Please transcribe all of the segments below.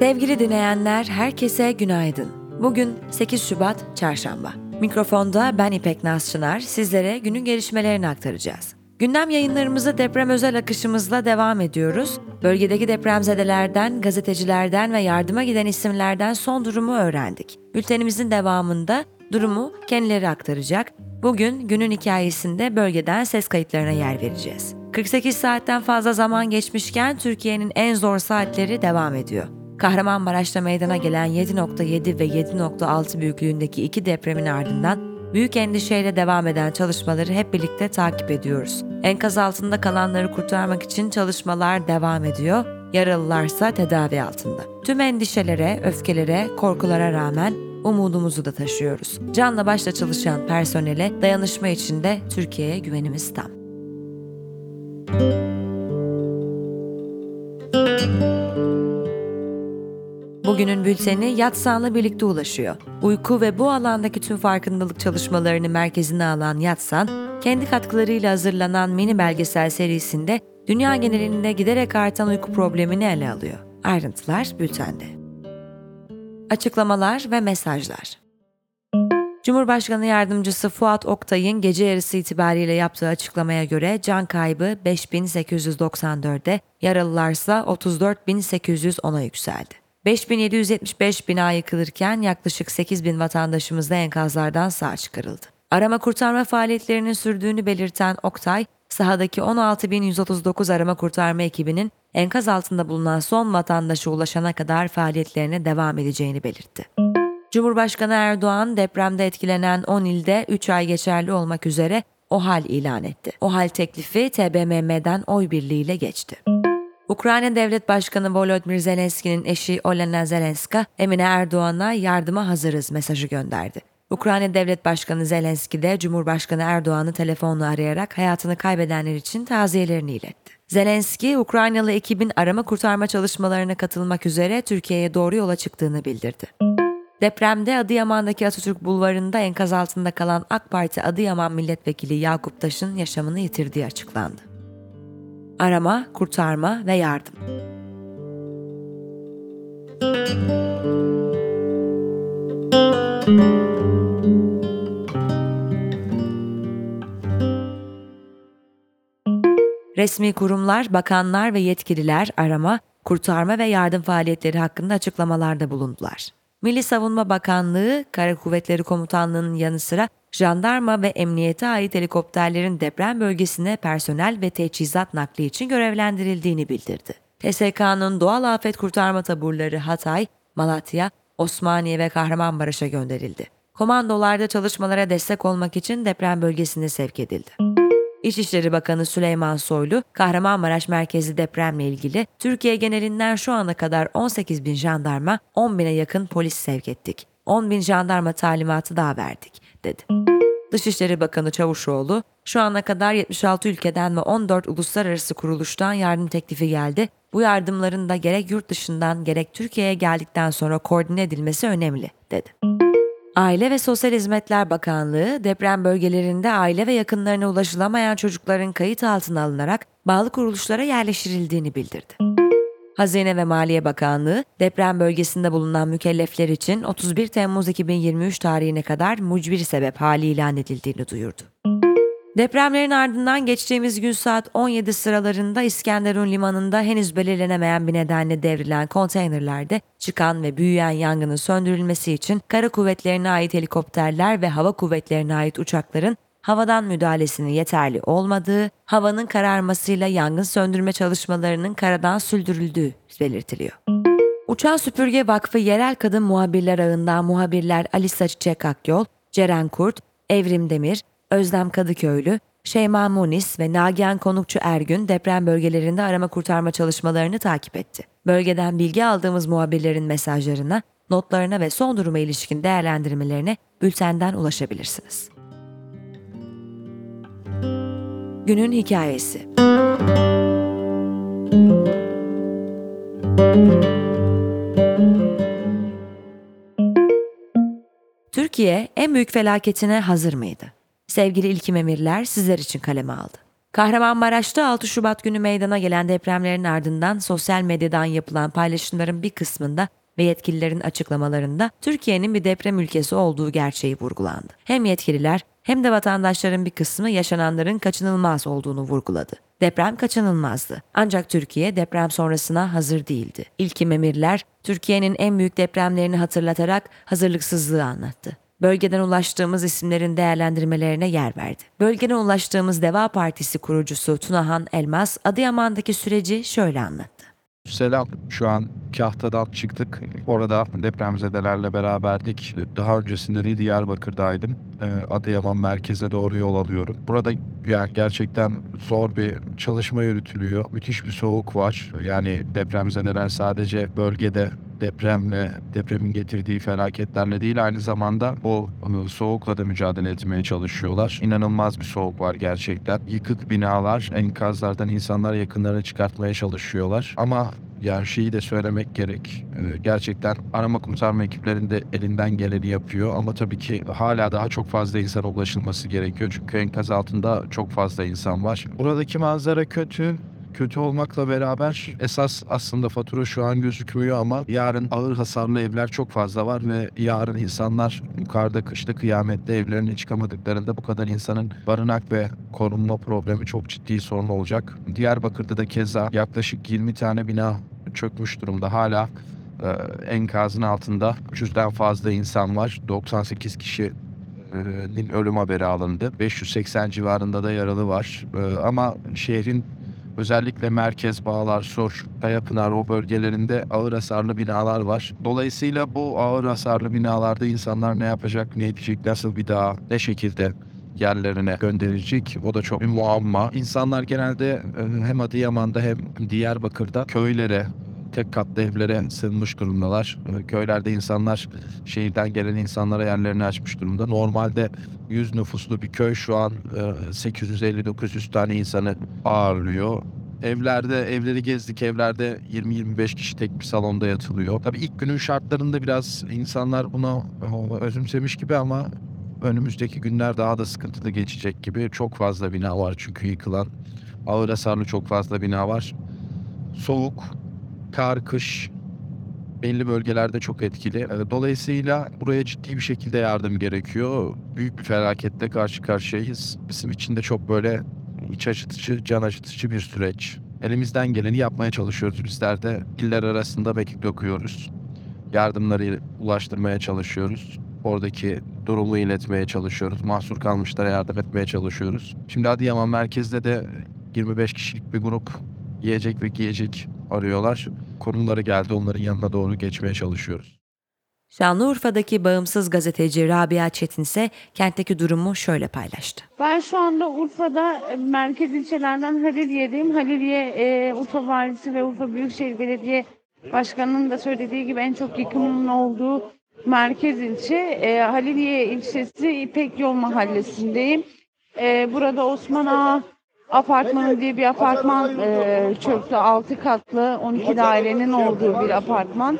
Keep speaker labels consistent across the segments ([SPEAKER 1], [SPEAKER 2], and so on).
[SPEAKER 1] Sevgili dinleyenler, herkese günaydın. Bugün 8 Şubat Çarşamba. Mikrofonda ben İpek Naz Çınar, sizlere günün gelişmelerini aktaracağız. Gündem yayınlarımızı deprem özel akışımızla devam ediyoruz. Bölgedeki depremzedelerden, gazetecilerden ve yardıma giden isimlerden son durumu öğrendik. Bültenimizin devamında durumu kendileri aktaracak. Bugün günün hikayesinde bölgeden ses kayıtlarına yer vereceğiz. 48 saatten fazla zaman geçmişken Türkiye'nin en zor saatleri devam ediyor. Kahramanmaraş'ta meydana gelen 7.7 ve 7.6 büyüklüğündeki iki depremin ardından büyük endişeyle devam eden çalışmaları hep birlikte takip ediyoruz. Enkaz altında kalanları kurtarmak için çalışmalar devam ediyor, yaralılarsa tedavi altında. Tüm endişelere, öfkelere, korkulara rağmen umudumuzu da taşıyoruz. Canla başla çalışan personele dayanışma içinde Türkiye'ye güvenimiz tam. Bugünün bülteni Yatsan'la birlikte ulaşıyor. Uyku ve bu alandaki tüm farkındalık çalışmalarını merkezine alan Yatsan, kendi katkılarıyla hazırlanan mini belgesel serisinde dünya genelinde giderek artan uyku problemini ele alıyor. Ayrıntılar bültende. Açıklamalar ve mesajlar Cumhurbaşkanı Yardımcısı Fuat Oktay'ın gece yarısı itibariyle yaptığı açıklamaya göre can kaybı 5894'e, yaralılarsa 34.810'a yükseldi. 5775 bina yıkılırken yaklaşık 8000 vatandaşımız da enkazlardan sağ çıkarıldı. Arama kurtarma faaliyetlerinin sürdüğünü belirten Oktay, sahadaki 16.139 arama kurtarma ekibinin enkaz altında bulunan son vatandaşa ulaşana kadar faaliyetlerine devam edeceğini belirtti. Cumhurbaşkanı Erdoğan depremde etkilenen 10 ilde 3 ay geçerli olmak üzere OHAL ilan etti. OHAL teklifi TBMM'den oy birliğiyle geçti. Ukrayna Devlet Başkanı Volodymyr Zelenski'nin eşi Olena Zelenska, Emine Erdoğan'a yardıma hazırız mesajı gönderdi. Ukrayna Devlet Başkanı Zelenski de Cumhurbaşkanı Erdoğan'ı telefonla arayarak hayatını kaybedenler için taziyelerini iletti. Zelenski, Ukraynalı ekibin arama kurtarma çalışmalarına katılmak üzere Türkiye'ye doğru yola çıktığını bildirdi. Depremde Adıyaman'daki Atatürk Bulvarı'nda enkaz altında kalan AK Parti Adıyaman Milletvekili Yakup Taş'ın yaşamını yitirdiği açıklandı. Arama, kurtarma ve yardım. Resmi kurumlar, bakanlar ve yetkililer arama, kurtarma ve yardım faaliyetleri hakkında açıklamalarda bulundular. Milli Savunma Bakanlığı, Kara Kuvvetleri Komutanlığı'nın yanı sıra jandarma ve emniyete ait helikopterlerin deprem bölgesine personel ve teçhizat nakli için görevlendirildiğini bildirdi. TSK'nın doğal afet kurtarma taburları Hatay, Malatya, Osmaniye ve Kahramanmaraş'a gönderildi. Komandolarda çalışmalara destek olmak için deprem bölgesine sevk edildi. İçişleri Bakanı Süleyman Soylu, Kahramanmaraş merkezi depremle ilgili Türkiye genelinden şu ana kadar 18 bin jandarma, 10 bine yakın polis sevk ettik. 10 bin jandarma talimatı daha verdik, dedi. Dışişleri Bakanı Çavuşoğlu, şu ana kadar 76 ülkeden ve 14 uluslararası kuruluştan yardım teklifi geldi. Bu yardımların da gerek yurt dışından gerek Türkiye'ye geldikten sonra koordine edilmesi önemli, dedi. Aile ve Sosyal Hizmetler Bakanlığı deprem bölgelerinde aile ve yakınlarına ulaşılamayan çocukların kayıt altına alınarak bağlı kuruluşlara yerleştirildiğini bildirdi. Hazine ve Maliye Bakanlığı deprem bölgesinde bulunan mükellefler için 31 Temmuz 2023 tarihine kadar mucbir sebep hali ilan edildiğini duyurdu. Depremlerin ardından geçtiğimiz gün saat 17 sıralarında İskenderun limanında henüz belirlenemeyen bir nedenle devrilen konteynerlerde çıkan ve büyüyen yangının söndürülmesi için kara kuvvetlerine ait helikopterler ve hava kuvvetlerine ait uçakların havadan müdahalesinin yeterli olmadığı, havanın kararmasıyla yangın söndürme çalışmalarının karadan sürdürüldüğü belirtiliyor. Uçan Süpürge Vakfı Yerel Kadın Muhabirler Ağı'ndan muhabirler Alisa Çiçek Akyol, Ceren Kurt, Evrim Demir, Özlem Kadıköylü, Şeyma Munis ve Nagihan Konukçu Ergün deprem bölgelerinde arama kurtarma çalışmalarını takip etti. Bölgeden bilgi aldığımız muhabirlerin mesajlarına, notlarına ve son duruma ilişkin değerlendirmelerine bültenden ulaşabilirsiniz. Günün Hikayesi Türkiye en büyük felaketine hazır mıydı? Sevgili İlkim Emirler sizler için kaleme aldı. Kahramanmaraş'ta 6 Şubat günü meydana gelen depremlerin ardından sosyal medyadan yapılan paylaşımların bir kısmında ve yetkililerin açıklamalarında Türkiye'nin bir deprem ülkesi olduğu gerçeği vurgulandı. Hem yetkililer hem de vatandaşların bir kısmı yaşananların kaçınılmaz olduğunu vurguladı. Deprem kaçınılmazdı. Ancak Türkiye deprem sonrasına hazır değildi. İlkim emirler Türkiye'nin en büyük depremlerini hatırlatarak hazırlıksızlığı anlattı. Bölgeden ulaştığımız isimlerin değerlendirmelerine yer verdi. Bölgeden ulaştığımız Deva Partisi kurucusu Tunahan Elmas, Adıyaman'daki süreci şöyle anlattı.
[SPEAKER 2] Selam. Şu an Kahta'dan çıktık. Orada depremzedelerle beraberdik. Daha öncesinde de Diyarbakır'daydım. Ee, Adıyaman merkeze doğru yol alıyorum. Burada yani gerçekten zor bir çalışma yürütülüyor. Müthiş bir soğuk var. Yani depremzedeler sadece bölgede depremle, depremin getirdiği felaketlerle değil aynı zamanda o e, soğukla da mücadele etmeye çalışıyorlar. İnanılmaz bir soğuk var gerçekten. Yıkık binalar, enkazlardan insanlar yakınlarını çıkartmaya çalışıyorlar. Ama yani şeyi de söylemek gerek. Ee, Gerçekten arama kurtarma ekiplerinde elinden geleni yapıyor ama tabii ki hala daha çok fazla insana ulaşılması gerekiyor. Çünkü enkaz altında çok fazla insan var. Buradaki manzara kötü. Kötü olmakla beraber esas aslında fatura şu an gözükmüyor ama yarın ağır hasarlı evler çok fazla var ve yarın insanlar yukarıda kışta kıyamette evlerine çıkamadıklarında bu kadar insanın barınak ve korunma problemi çok ciddi sorun olacak. Diyarbakır'da da keza yaklaşık 20 tane bina çökmüş durumda. Hala e, enkazın altında 300'den fazla insan var. 98 kişinin ölüm haberi alındı. 580 civarında da yaralı var. E, ama şehrin özellikle merkez bağlar, Sur, Kayapınar o bölgelerinde ağır hasarlı binalar var. Dolayısıyla bu ağır hasarlı binalarda insanlar ne yapacak, ne edecek, nasıl bir daha, ne şekilde yerlerine gönderilecek. O da çok bir muamma. İnsanlar genelde e, hem Adıyaman'da hem Diyarbakır'da köylere, tek katlı evlere sığınmış durumdalar. E, Köylerde insanlar şehirden gelen insanlara yerlerini açmış durumda. Normalde 100 nüfuslu bir köy şu an e, 850-900 tane insanı ağırlıyor. Evlerde, evleri gezdik. Evlerde 20-25 kişi tek bir salonda yatılıyor. Tabii ilk günün şartlarında biraz insanlar buna e, özümsemiş gibi ama önümüzdeki günler daha da sıkıntılı geçecek gibi. Çok fazla bina var çünkü yıkılan. Ağır hasarlı çok fazla bina var. Soğuk, kar, kış belli bölgelerde çok etkili. E, Dolayısıyla buraya ciddi bir şekilde yardım gerekiyor. Büyük bir felaketle karşı karşıyayız. Bizim için de çok böyle iç acıtıcı, can acıtıcı bir süreç. Elimizden geleni yapmaya çalışıyoruz. Bizler de iller arasında mekik dokuyoruz. Yardımları ulaştırmaya çalışıyoruz. Oradaki durumu iletmeye çalışıyoruz. Mahsur kalmışlara yardım etmeye çalışıyoruz. Şimdi Adıyaman merkezde de 25 kişilik bir grup yiyecek ve giyecek arıyorlar. Konumları geldi onların yanına doğru geçmeye çalışıyoruz.
[SPEAKER 1] Şanlıurfa'daki bağımsız gazeteci Rabia Çetin ise kentteki durumu şöyle paylaştı.
[SPEAKER 3] Ben şu anda Urfa'da e, merkez ilçelerden Haliliye'deyim. Haliliye e, Urfa Valisi ve Urfa Büyükşehir Belediye Başkanı'nın da söylediği gibi en çok yıkımın olduğu merkez ilçe. E, Haliliye ilçesi İpek Yol Mahallesi'ndeyim. E, burada Osman Ağa Apartmanı diye bir apartman e, çöktü. 6 katlı 12 dairenin olduğu bir apartman.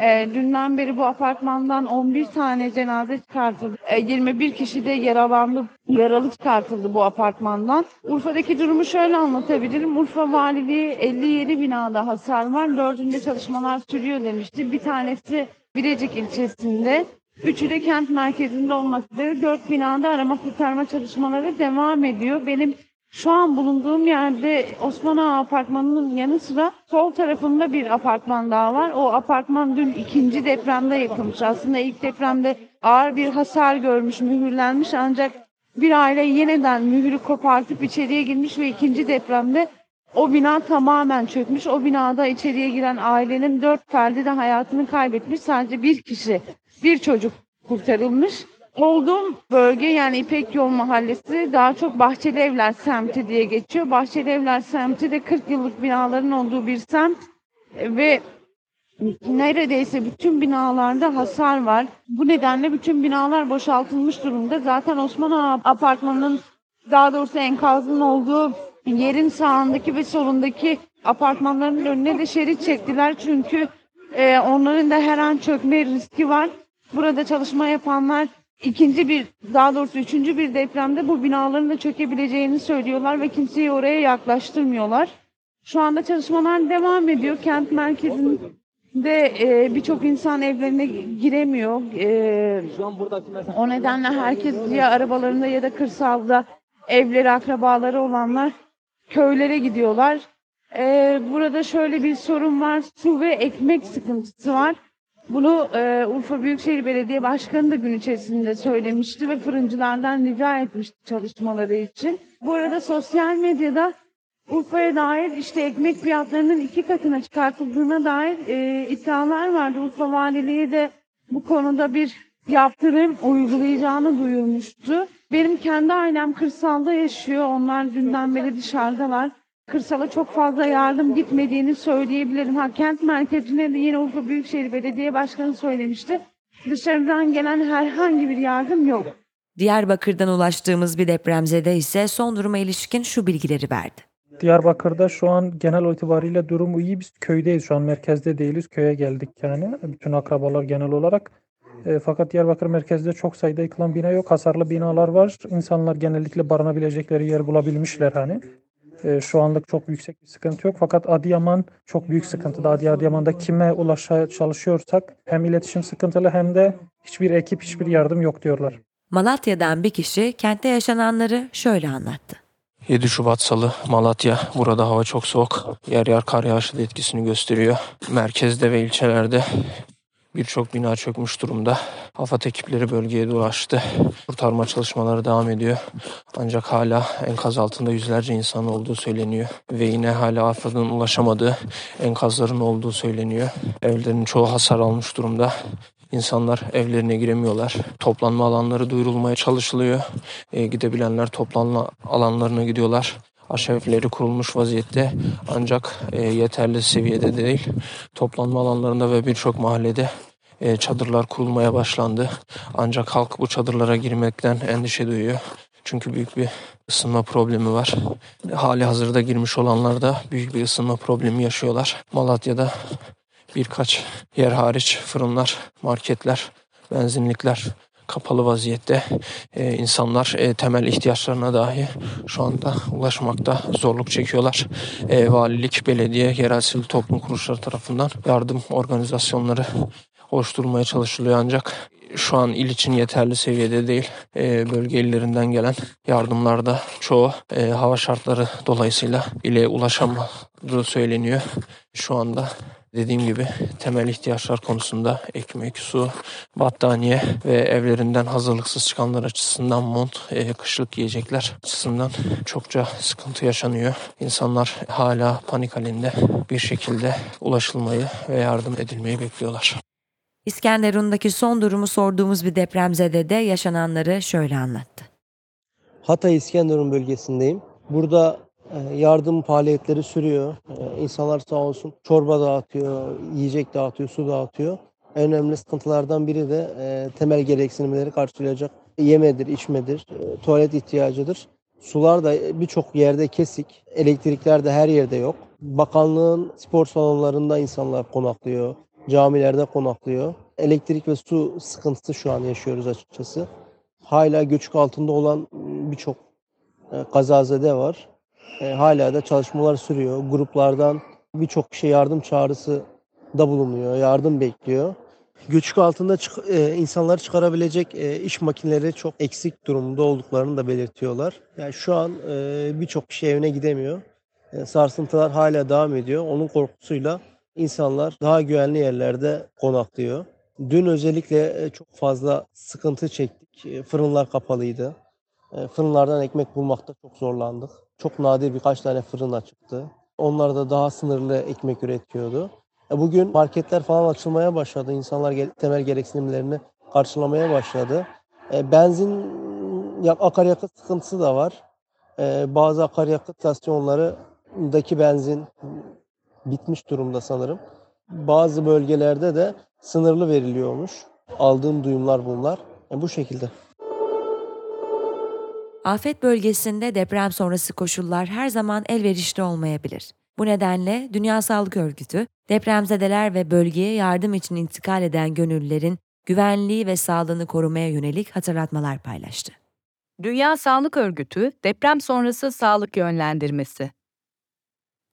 [SPEAKER 3] E, dünden beri bu apartmandan 11 tane cenaze çıkartıldı. E, 21 kişi de yaralandı, yaralı çıkartıldı bu apartmandan. Urfa'daki durumu şöyle anlatabilirim. Urfa Valiliği 57 binada hasar var. Dördünde çalışmalar sürüyor demişti. Bir tanesi Bilecik ilçesinde. Üçü de kent merkezinde olmak üzere dört binada arama kurtarma çalışmaları devam ediyor. Benim şu an bulunduğum yerde Osman Ağa Apartmanı'nın yanı sıra sol tarafında bir apartman daha var. O apartman dün ikinci depremde yıkılmış. Aslında ilk depremde ağır bir hasar görmüş, mühürlenmiş ancak bir aile yeniden mühürü kopartıp içeriye girmiş ve ikinci depremde o bina tamamen çökmüş. O binada içeriye giren ailenin dört ferdi de hayatını kaybetmiş. Sadece bir kişi, bir çocuk kurtarılmış. Olduğum bölge yani İpek Yol Mahallesi daha çok Bahçeli Evler semti diye geçiyor. Bahçeli Evler semti de 40 yıllık binaların olduğu bir semt ve neredeyse bütün binalarda hasar var. Bu nedenle bütün binalar boşaltılmış durumda. Zaten Osman Ağa apartmanının daha doğrusu enkazın olduğu yerin sağındaki ve solundaki apartmanların önüne de şerit çektiler. Çünkü e, onların da her an çökme riski var. Burada çalışma yapanlar ikinci bir daha doğrusu üçüncü bir depremde bu binaların da çökebileceğini söylüyorlar ve kimseyi oraya yaklaştırmıyorlar. Şu anda çalışmalar devam ediyor. Kent merkezinde e, birçok insan evlerine giremiyor. E, o nedenle herkes ya arabalarında ya da kırsalda evleri, akrabaları olanlar köylere gidiyorlar. E, burada şöyle bir sorun var. Su ve ekmek sıkıntısı var. Bunu e, Urfa Büyükşehir Belediye Başkanı da gün içerisinde söylemişti ve fırıncılardan rica etmişti çalışmaları için. Bu arada sosyal medyada Urfa'ya dair işte ekmek fiyatlarının iki katına çıkartıldığına dair e, iddialar vardı. Urfa Valiliği de bu konuda bir yaptırım uygulayacağını duyurmuştu. Benim kendi ailem kırsalda yaşıyor. Onlar dünden beri dışarıdalar. Kırsala çok fazla yardım gitmediğini söyleyebilirim. Ha, kent merkezine de yine Urfa Büyükşehir Belediye Başkanı söylemişti. Dışarıdan gelen herhangi bir yardım yok.
[SPEAKER 1] Diyarbakır'dan ulaştığımız bir depremzede ise son duruma ilişkin şu bilgileri verdi.
[SPEAKER 4] Diyarbakır'da şu an genel itibariyle durum iyi. Biz köydeyiz şu an merkezde değiliz. Köye geldik yani. Bütün akrabalar genel olarak. E, fakat Diyarbakır merkezde çok sayıda yıkılan bina yok. Hasarlı binalar var. İnsanlar genellikle barınabilecekleri yer bulabilmişler hani. E, şu anlık çok yüksek bir sıkıntı yok. Fakat Adıyaman çok büyük sıkıntıda. Adi- Adıyaman'da kime ulaşmaya çalışıyorsak hem iletişim sıkıntılı hem de hiçbir ekip hiçbir yardım yok diyorlar.
[SPEAKER 1] Malatya'dan bir kişi kentte yaşananları şöyle anlattı.
[SPEAKER 5] 7 Şubat Salı Malatya. Burada hava çok soğuk. Yer yer kar yağışı da etkisini gösteriyor. Merkezde ve ilçelerde birçok bina çökmüş durumda. AFAD ekipleri bölgeye ulaştı. Kurtarma çalışmaları devam ediyor. Ancak hala enkaz altında yüzlerce insan olduğu söyleniyor. Ve yine hala AFAD'ın ulaşamadığı enkazların olduğu söyleniyor. Evlerin çoğu hasar almış durumda. İnsanlar evlerine giremiyorlar. Toplanma alanları duyurulmaya çalışılıyor. E, gidebilenler toplanma alanlarına gidiyorlar. Aşağı evleri kurulmuş vaziyette ancak e, yeterli seviyede değil. Toplanma alanlarında ve birçok mahallede e, çadırlar kurulmaya başlandı. Ancak halk bu çadırlara girmekten endişe duyuyor. Çünkü büyük bir ısınma problemi var. Hali hazırda girmiş olanlar da büyük bir ısınma problemi yaşıyorlar. Malatya'da birkaç yer hariç fırınlar, marketler, benzinlikler kapalı vaziyette. Ee, insanlar e, temel ihtiyaçlarına dahi şu anda ulaşmakta zorluk çekiyorlar. Ee, valilik, belediye, yerel sivil toplum kuruluşları tarafından yardım organizasyonları oluşturulmaya çalışılıyor ancak şu an il için yeterli seviyede değil. Ee, bölge illerinden gelen yardımlarda çoğu e, hava şartları dolayısıyla ile ulaşamadığı söyleniyor. Şu anda dediğim gibi temel ihtiyaçlar konusunda ekmek, su, battaniye ve evlerinden hazırlıksız çıkanlar açısından mont, e, kışlık yiyecekler açısından çokça sıkıntı yaşanıyor. İnsanlar hala panik halinde bir şekilde ulaşılmayı ve yardım edilmeyi bekliyorlar.
[SPEAKER 1] İskenderun'daki son durumu sorduğumuz bir depremzede de yaşananları şöyle anlattı.
[SPEAKER 6] Hatay İskenderun bölgesindeyim. Burada yardım faaliyetleri sürüyor. E, İnsanlar sağ olsun çorba dağıtıyor, yiyecek dağıtıyor, su dağıtıyor. En önemli sıkıntılardan biri de e, temel gereksinimleri karşılayacak yemedir, içmedir, e, tuvalet ihtiyacıdır. Sular da birçok yerde kesik, elektrikler de her yerde yok. Bakanlığın spor salonlarında insanlar konaklıyor, camilerde konaklıyor. Elektrik ve su sıkıntısı şu an yaşıyoruz açıkçası. Hala göçük altında olan birçok e, kazazede var. E, hala da çalışmalar sürüyor. Gruplardan birçok kişi yardım çağrısı da bulunuyor. Yardım bekliyor. Göçük altında çık- e, insanları çıkarabilecek e, iş makineleri çok eksik durumda olduklarını da belirtiyorlar. Yani şu an e, birçok kişi evine gidemiyor. E, sarsıntılar hala devam ediyor. Onun korkusuyla insanlar daha güvenli yerlerde konaklıyor. Dün özellikle e, çok fazla sıkıntı çektik. E, Fırınlar kapalıydı. E, Fırınlardan ekmek bulmakta çok zorlandık. Çok nadir birkaç tane fırın açıktı. Onlar da daha sınırlı ekmek üretiyordu. E, Bugün marketler falan açılmaya başladı. İnsanlar temel gereksinimlerini karşılamaya başladı. E, Benzin, ya- akaryakıt sıkıntısı da var. E, Bazı akaryakıt istasyonlarındaki benzin bitmiş durumda sanırım. Bazı bölgelerde de sınırlı veriliyormuş. Aldığım duyumlar bunlar. E, Bu şekilde.
[SPEAKER 1] Afet bölgesinde deprem sonrası koşullar her zaman elverişli olmayabilir. Bu nedenle Dünya Sağlık Örgütü, depremzedeler ve bölgeye yardım için intikal eden gönüllülerin güvenliği ve sağlığını korumaya yönelik hatırlatmalar paylaştı.
[SPEAKER 7] Dünya Sağlık Örgütü deprem sonrası sağlık yönlendirmesi.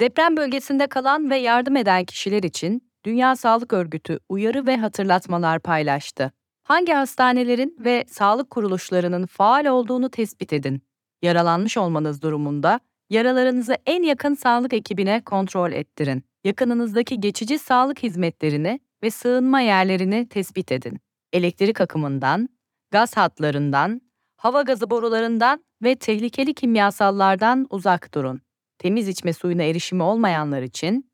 [SPEAKER 7] Deprem bölgesinde kalan ve yardım eden kişiler için Dünya Sağlık Örgütü uyarı ve hatırlatmalar paylaştı. Hangi hastanelerin ve sağlık kuruluşlarının faal olduğunu tespit edin. Yaralanmış olmanız durumunda yaralarınızı en yakın sağlık ekibine kontrol ettirin. Yakınınızdaki geçici sağlık hizmetlerini ve sığınma yerlerini tespit edin. Elektrik akımından, gaz hatlarından, hava gazı borularından ve tehlikeli kimyasallardan uzak durun. Temiz içme suyuna erişimi olmayanlar için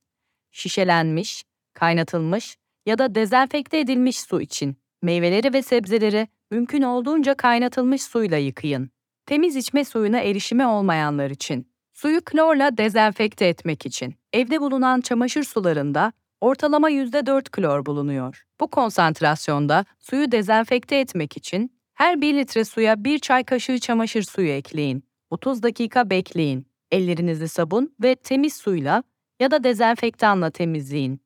[SPEAKER 7] şişelenmiş, kaynatılmış ya da dezenfekte edilmiş su için meyveleri ve sebzeleri mümkün olduğunca kaynatılmış suyla yıkayın. Temiz içme suyuna erişimi olmayanlar için suyu klorla dezenfekte etmek için evde bulunan çamaşır sularında ortalama %4 klor bulunuyor. Bu konsantrasyonda suyu dezenfekte etmek için her 1 litre suya 1 çay kaşığı çamaşır suyu ekleyin. 30 dakika bekleyin. Ellerinizi sabun ve temiz suyla ya da dezenfektanla temizleyin.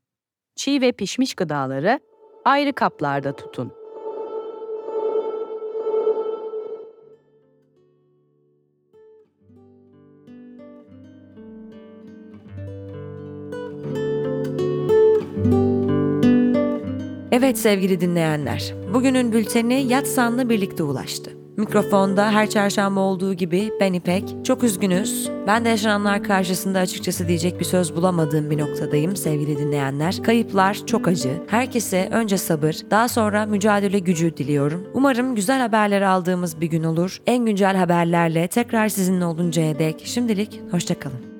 [SPEAKER 7] Çiğ ve pişmiş gıdaları ayrı kaplarda tutun.
[SPEAKER 1] Evet sevgili dinleyenler, bugünün bülteni Yatsan'la birlikte ulaştı. Mikrofonda her çarşamba olduğu gibi ben İpek. Çok üzgünüz. Ben de yaşananlar karşısında açıkçası diyecek bir söz bulamadığım bir noktadayım sevgili dinleyenler. Kayıplar çok acı. Herkese önce sabır, daha sonra mücadele gücü diliyorum. Umarım güzel haberler aldığımız bir gün olur. En güncel haberlerle tekrar sizinle oluncaya dek şimdilik hoşçakalın.